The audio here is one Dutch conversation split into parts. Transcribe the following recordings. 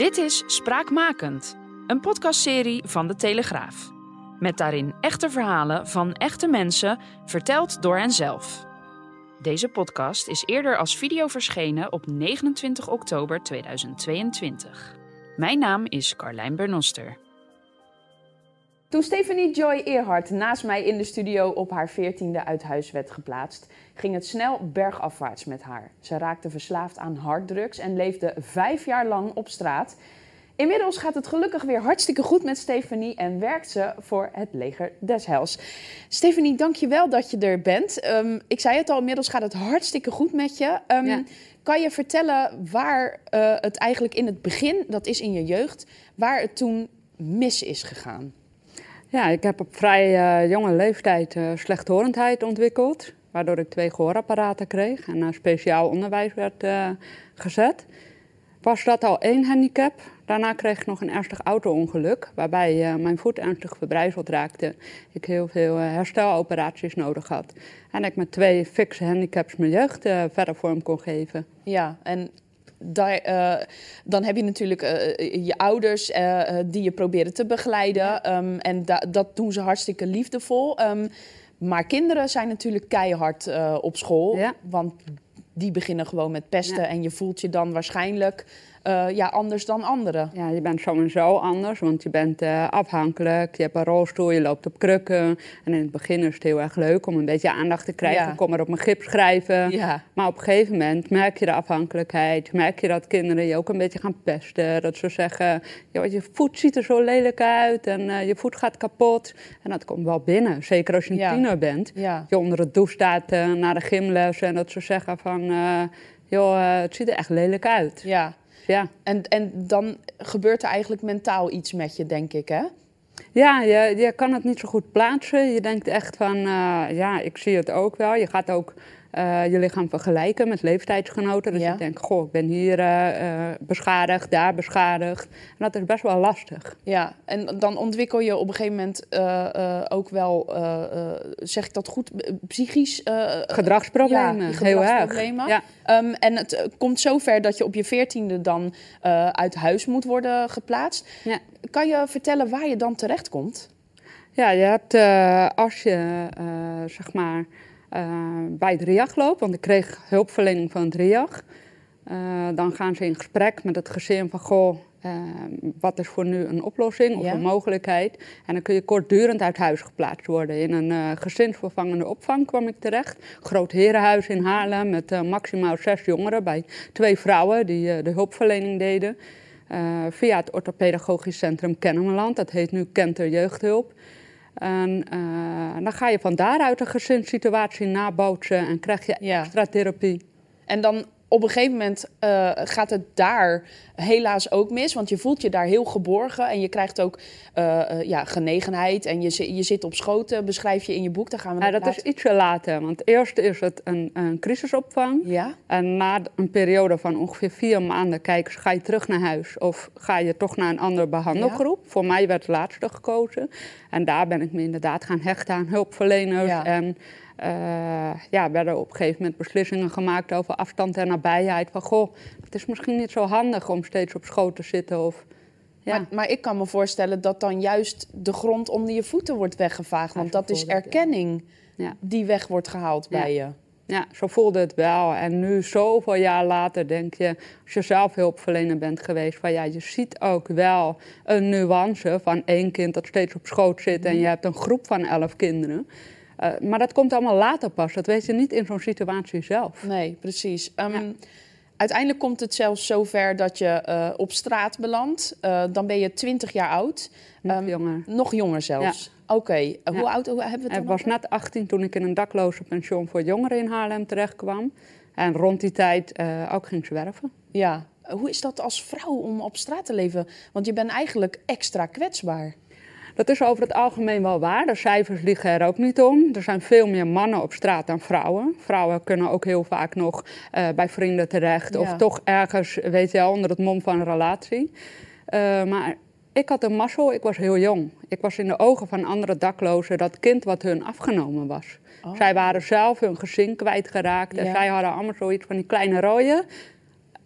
Dit is Spraakmakend, een podcastserie van de Telegraaf. Met daarin echte verhalen van echte mensen, verteld door henzelf. Deze podcast is eerder als video verschenen op 29 oktober 2022. Mijn naam is Carlijn Bernoster. Toen Stephanie Joy Eerhart naast mij in de studio op haar veertiende uit huis werd geplaatst, ging het snel bergafwaarts met haar. Ze raakte verslaafd aan harddrugs en leefde vijf jaar lang op straat. Inmiddels gaat het gelukkig weer hartstikke goed met Stephanie en werkt ze voor het leger des Hels. Stephanie, dank je wel dat je er bent. Ehm, ik zei het al, inmiddels gaat het hartstikke goed met je. Um, Ja. Kan je vertellen waar uh, het eigenlijk in het begin, dat is in je jeugd, waar het toen mis is gegaan? Ja, ik heb op vrij uh, jonge leeftijd uh, slechthorendheid ontwikkeld. Waardoor ik twee gehoorapparaten kreeg en naar speciaal onderwijs werd uh, gezet. Was dat al één handicap. Daarna kreeg ik nog een ernstig auto-ongeluk. Waarbij mijn voet ernstig verbrijzeld raakte. Ik heel veel hersteloperaties nodig had. En ik met twee fixe handicaps mijn jeugd verder vorm kon geven. Ja, en daar, uh, dan heb je natuurlijk uh, je ouders uh, die je proberen te begeleiden. Ja. Um, en da dat doen ze hartstikke liefdevol. Um, maar kinderen zijn natuurlijk keihard op school. Ja. Want die beginnen gewoon met pesten. Ja. En je voelt je dan waarschijnlijk ja, anders dan anderen. Ja, je bent sowieso anders. Want je bent afhankelijk. Je hebt een rolstoel, je loopt op krukken. En in het begin is het heel erg leuk om een beetje aandacht te krijgen. Ja. Kom er op mijn gips schrijven. Ja. Maar op een gegeven moment merk je de afhankelijkheid. Merk je dat kinderen je ook een beetje gaan pesten. Dat ze zeggen, joh, je voet ziet er zo lelijk uit en uh, je voet gaat kapot. En dat komt wel binnen. Zeker als je een ja. tiener bent. Je onder het douche staat naar de gymles. En dat ze zeggen van, joh, het ziet er echt lelijk uit. Ja. Ja. En, en dan gebeurt er eigenlijk mentaal iets met je, denk ik, hè? Ja, je, je kan het niet zo goed plaatsen. Je denkt echt van, uh, ja, ik zie het ook wel. Je gaat ook je lichaam vergelijken met leeftijdsgenoten. Dus ja. je denkt, goh, ik ben hier uh, beschadigd, daar beschadigd. En dat is best wel lastig. Ja, en dan ontwikkel je op een gegeven moment ook wel, zeg ik dat goed, psychisch... gedragsproblemen, ja, heel gedragsproblemen. erg. Ja. Um, en het komt zover dat je op je veertiende dan uit huis moet worden geplaatst. Ja. Kan je vertellen waar je dan terechtkomt? Ja, je hebt als je, zeg maar... Uh, bij het RIAG loop, want ik kreeg hulpverlening van het RIAG. Uh, dan gaan ze in gesprek met het gezin van, goh, uh, wat is voor nu een oplossing of ja. een mogelijkheid? En dan kun je kortdurend uit huis geplaatst worden. In een gezinsvervangende opvang kwam ik terecht. Groot herenhuis in Haarlem met maximaal zes jongeren bij twee vrouwen die de hulpverlening deden. via het orthopedagogisch centrum Kennemerland, dat heet nu Kenter Jeugdhulp. En uh, dan ga je van daaruit een gezinssituatie nabootsen en krijg je ja. extra therapie. En dan op een gegeven moment uh, gaat het daar helaas ook mis. Want je voelt je daar heel geborgen. En je krijgt ook uh, ja, genegenheid. En je, je zit op schoten, beschrijf je in je boek. Daar gaan we ja, dat is ietsje later. Want eerst is het een, een crisisopvang. Ja? En na een periode van ongeveer vier maanden kijken ze, ga je terug naar huis? Of ga je toch naar een andere behandelgroep? Ja? Voor mij werd het laatste gekozen. En daar ben ik me inderdaad gaan hechten aan hulpverleners. Ja. En ja, werden op een gegeven moment beslissingen gemaakt over afstand en nabijheid. Van goh, het is misschien niet zo handig om steeds op schoot te zitten. Of, ja. maar, maar, ik kan me voorstellen dat dan juist de grond onder je voeten wordt weggevaagd. Want dat is erkenning ja. die weg wordt gehaald bij je. Ja, zo voelde het wel. En nu, zoveel jaar later, denk je, als je zelf hulpverlener bent geweest, van ja, je ziet ook wel een nuance van één kind dat steeds op schoot zit en je hebt een groep van elf kinderen. Uh, maar dat komt allemaal later pas. Dat weet je niet in zo'n situatie zelf. Nee, precies. Um, ja. Uiteindelijk komt het zelfs zover dat je uh, op straat belandt. Uh, dan ben je 20 jaar oud. Nog um, jonger. Nog jonger zelfs. Ja. Oké, okay. ja. hoe oud hoe hebben we het Ik was net 18 toen ik in een dakloze pension voor jongeren in Haarlem terecht kwam. En rond die tijd ook ging zwerven. Ja, hoe is dat als vrouw om op straat te leven? Want je bent eigenlijk extra kwetsbaar. Dat is over het algemeen wel waar. De cijfers liegen er ook niet om. Er zijn veel meer mannen op straat dan vrouwen. Vrouwen kunnen ook heel vaak nog uh, bij vrienden terecht. Ja. Of toch ergens, weet je wel, onder het mom van een relatie. Uh, maar ik had een mazzel, ik was heel jong. Ik was in de ogen van andere daklozen dat kind wat hun afgenomen was. Oh. Zij waren zelf hun gezin kwijtgeraakt. En zij hadden allemaal zoiets van die kleine rooien.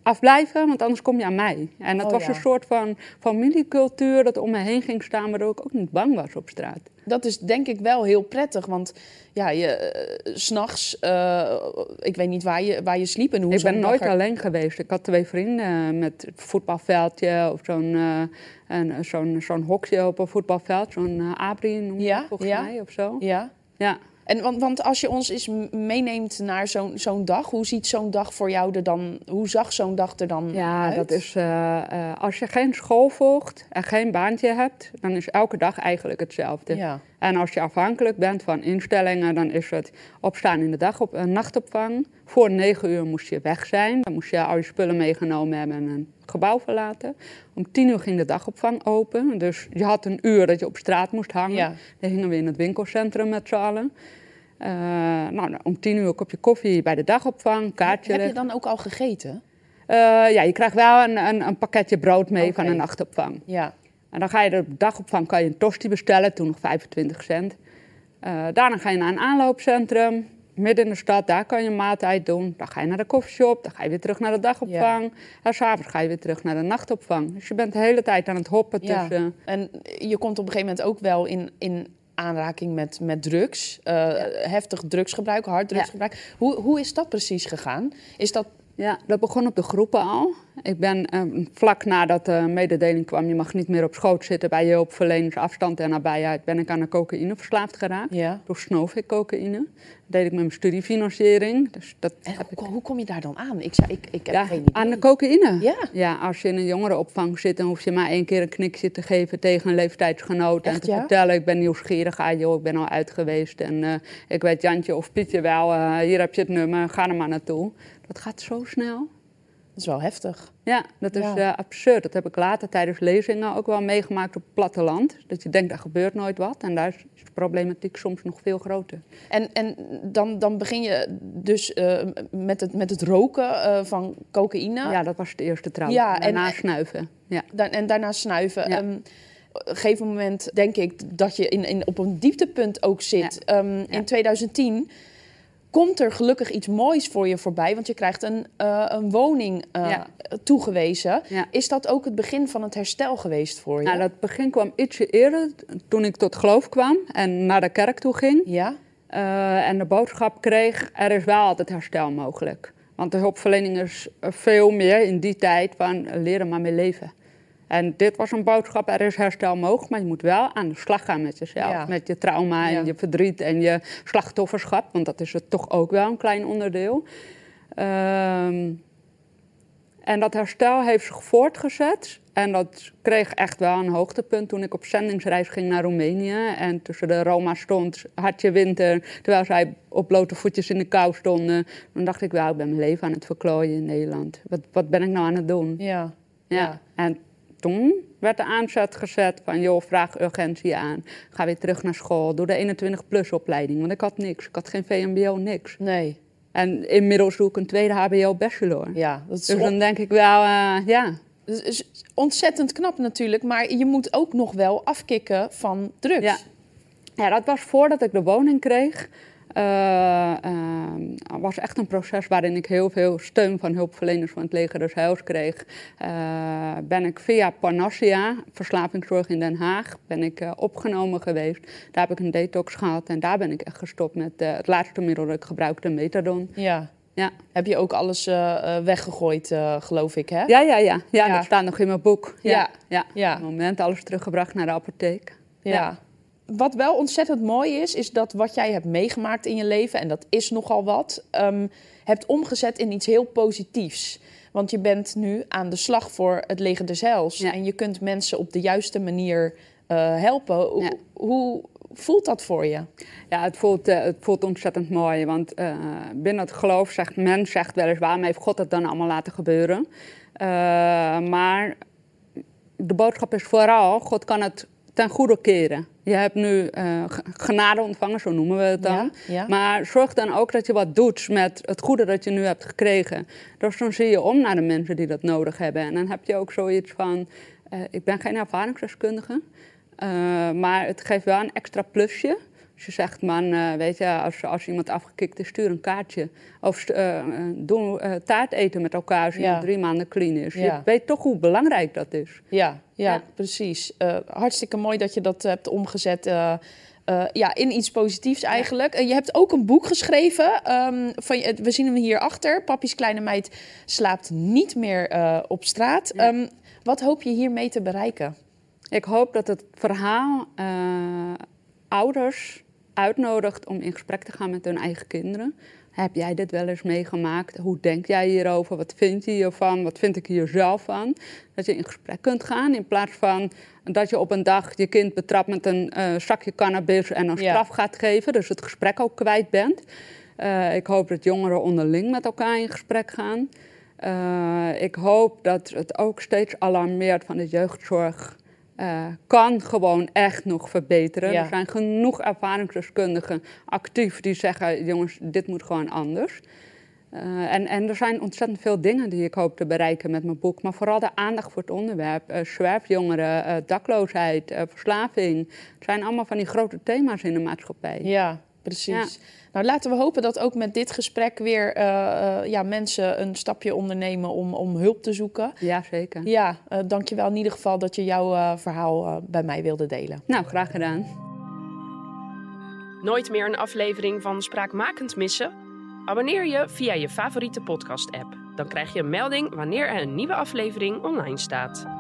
Afblijven, want anders kom je aan mij. En dat Oh, was ja. een soort van familiecultuur dat om me heen ging staan, waardoor ik ook niet bang was op straat. Dat is denk ik wel heel prettig, want ja, je, eh, s s'nachts, eh ik weet niet waar je, waar je sliep en hoe ik ben nooit er- alleen geweest. Ik had twee vrienden met het voetbalveldje of zo'n een- zo'n zo'n hokje op een voetbalveld, zo'n eh, abri noem je Ja, volgens ja. mij of zo. Ja. Ja. En want, want als je ons eens meeneemt naar zo'n zo'n dag, hoe ziet zo'n dag voor jou er dan, hoe zag zo'n dag er dan Ja, uit? dat is eh, eh, als je geen school volgt en geen baantje hebt, dan is elke dag eigenlijk hetzelfde. Ja, En als je afhankelijk bent van instellingen, dan is het opstaan in de dag op een nachtopvang. Voor negen uur moest je weg zijn. Dan moest je al je spullen meegenomen hebben en een gebouw verlaten. Om tien uur ging de dagopvang open. Dus je had een uur dat je op straat moest hangen. Ja. Dan hingen we in het winkelcentrum met z'n allen. Eh, nou, om tien uur een kopje koffie bij de dagopvang, kaartje Heb je dan ook al gegeten? Eh, ja, je krijgt wel een, een, een pakketje brood mee van een nachtopvang. Ja, En dan ga je de dagopvang kan je een tosti bestellen, toen nog 25 cent. Eh, daarna ga je naar een aanloopcentrum, midden in de stad, daar kan je een maaltijd doen. Dan ga je naar de koffieshop, dan ga je weer terug naar de dagopvang. En s'avonds ga je weer terug naar de nachtopvang. Dus je bent de hele tijd aan het hoppen ja. tussen... En je komt op een gegeven moment ook wel in, in aanraking met, met drugs. eh, Heftig drugsgebruik, hard drugsgebruik. Hoe, hoe is dat precies gegaan? Is dat... Ja, dat begon op de groepen al. Ik ben eh, vlak nadat de mededeling kwam, je mag niet meer op schoot zitten bij je hulpverleners, afstand en nabijheid, ben ik aan de cocaïne verslaafd geraakt. Ja. Toen snoof ik cocaïne. Dat deed ik met mijn studiefinanciering. Dus dat En heb ik hoe, kom je daar dan aan? Ik, zou, ik, ik heb Ja, geen idee. aan de cocaïne. Ja. Ja, als je in een jongerenopvang zit, dan hoef je maar één keer een knikje te geven tegen een leeftijdsgenoot. en te ja? vertellen, ik ben nieuwsgierig, ah joh, ik ben al uit geweest. En eh, ik weet Jantje of Pietje wel, eh, hier heb je het nummer, ga er maar naartoe. Dat gaat zo snel. Dat is wel heftig. Ja, dat is Ja. eh, absurd. Dat heb ik later tijdens lezingen ook wel meegemaakt op het platteland. Dat je denkt, er gebeurt nooit wat. En daar is de problematiek soms nog veel groter. En, en dan, dan begin je dus eh, met, het, met het roken eh, van cocaïne. Ja, dat was het eerste trouw. Ja, en- Daarna en- snuiven. Ja. Da- en daarna snuiven. Ja. Ehm, op een gegeven moment denk ik dat je in, in, op een dieptepunt ook zit. Ehm, Ja. In 2010 komt er gelukkig iets moois voor je voorbij, want je krijgt een, eh, een woning eh, Ja. toegewezen. Ja. Is dat ook het begin van het herstel geweest voor je? Nou, dat begin kwam ietsje eerder, toen ik tot geloof kwam en naar de kerk toe ging. Ja? eh, en de boodschap kreeg, er is wel altijd herstel mogelijk. Want de hulpverlening is veel meer in die tijd van leren maar mee leven. En dit was een boodschap, er is herstel mogelijk, maar je moet wel aan de slag gaan met jezelf. Ja. Met je trauma Ja. en je verdriet en je slachtofferschap, want dat is het toch ook wel een klein onderdeel. Ehm, en dat herstel heeft zich voortgezet. En dat kreeg echt wel een hoogtepunt toen ik op zendingsreis ging naar Roemenië. En tussen de Roma stond, had je winter, terwijl zij op blote voetjes in de kou stonden. Dan dacht ik wel, ik ben mijn leven aan het verklooien in Nederland. Wat, wat ben ik nou aan het doen? Ja. Ja. Ja. En toen werd de aanzet gezet van, joh, vraag urgentie aan. Ga weer terug naar school, doe de 21-plus opleiding. Want ik had niks, ik had geen VMBO, niks. Nee. En inmiddels doe ik een tweede HBO-bachelor. Ja, dat is Dus dan denk ik wel, eh, ja, dat is ontzettend knap natuurlijk, maar je moet ook nog wel afkicken van drugs. Ja. Ja, dat was voordat ik de woning kreeg. Eh, eh, was echt een proces waarin ik heel veel steun van hulpverleners van het leger des Heils kreeg. Eh, ben ik via Parnassia, verslavingszorg in Den Haag, ben ik eh, opgenomen geweest. Daar heb ik een detox gehad en daar ben ik echt gestopt met het laatste middel dat ik gebruikte, methadon. Ja. Ja, Heb je ook alles weggegooid, geloof ik, hè? ja, ja, ja. ja, Ja. dat staat nog in mijn boek. Ja, Ja. ja. Ja. Op het moment alles teruggebracht naar de apotheek. Ja. Wat wel ontzettend mooi is, is dat wat jij hebt meegemaakt in je leven, en dat is nogal wat, ehm, hebt omgezet in iets heel positiefs. Want je bent nu aan de slag voor het leger des Heils. Ja. En je kunt mensen op de juiste manier eh, helpen. Hoe, Ja. hoe voelt dat voor je? Ja, het voelt, eh, het voelt ontzettend mooi. Want eh, binnen het geloof zegt men zegt wel eens waarom heeft God het dan allemaal laten gebeuren. Maar de boodschap is vooral, God kan het ten goede keren. Je hebt nu eh, genade ontvangen, zo noemen we het dan. Ja, ja. Maar zorg dan ook dat je wat doet met het goede dat je nu hebt gekregen. Dus dan zie je om naar de mensen die dat nodig hebben. En dan heb je ook zoiets van, eh, ik ben geen ervaringsdeskundige. eh, maar het geeft wel een extra plusje Je zegt, man, uh, weet je, als, als iemand afgekikt is, stuur een kaartje. Of uh, doe taart eten met elkaar als je ja. drie maanden clean is. Je weet toch hoe belangrijk dat is. Ja, ja, precies. hartstikke mooi dat je dat hebt omgezet uh, ja, in iets positiefs eigenlijk. Uh, je hebt ook een boek geschreven. Um, van, we zien hem hier achter. Papi's kleine meid slaapt niet meer op straat. Um, wat hoop je hiermee te bereiken? Ik hoop dat het verhaal ouders uitnodigt om in gesprek te gaan met hun eigen kinderen. Heb jij dit wel eens meegemaakt? Hoe denk jij hierover? Wat vind je hiervan? Wat vind ik hier zelf van? Dat je in gesprek kunt gaan in plaats van dat je op een dag je kind betrapt met een uh, zakje cannabis en een straf gaat geven. Dus het gesprek ook kwijt bent. Uh, ik hoop dat jongeren onderling met elkaar in gesprek gaan. Uh, ik hoop dat het ook steeds alarmeert van de jeugdzorg uh, kan gewoon echt nog verbeteren. Er zijn genoeg ervaringsdeskundigen actief die zeggen: jongens, dit moet gewoon anders. Uh, en, en er zijn ontzettend veel dingen die ik hoop te bereiken met mijn boek. Maar vooral de aandacht voor het onderwerp. Uh, zwerfjongeren, dakloosheid, verslaving. Het zijn allemaal van die grote thema's in de maatschappij. Ja, precies. Nou, laten we hopen dat ook met dit gesprek weer uh, uh, ja, mensen een stapje ondernemen om, om hulp te zoeken. Ja, zeker. Ja, uh, dankjewel in ieder geval dat je jouw verhaal bij mij wilde delen. Nou, graag gedaan. Nooit meer een aflevering van Spraakmakend missen? Abonneer je via je favoriete podcast-app. Dan krijg je een melding wanneer er een nieuwe aflevering online staat.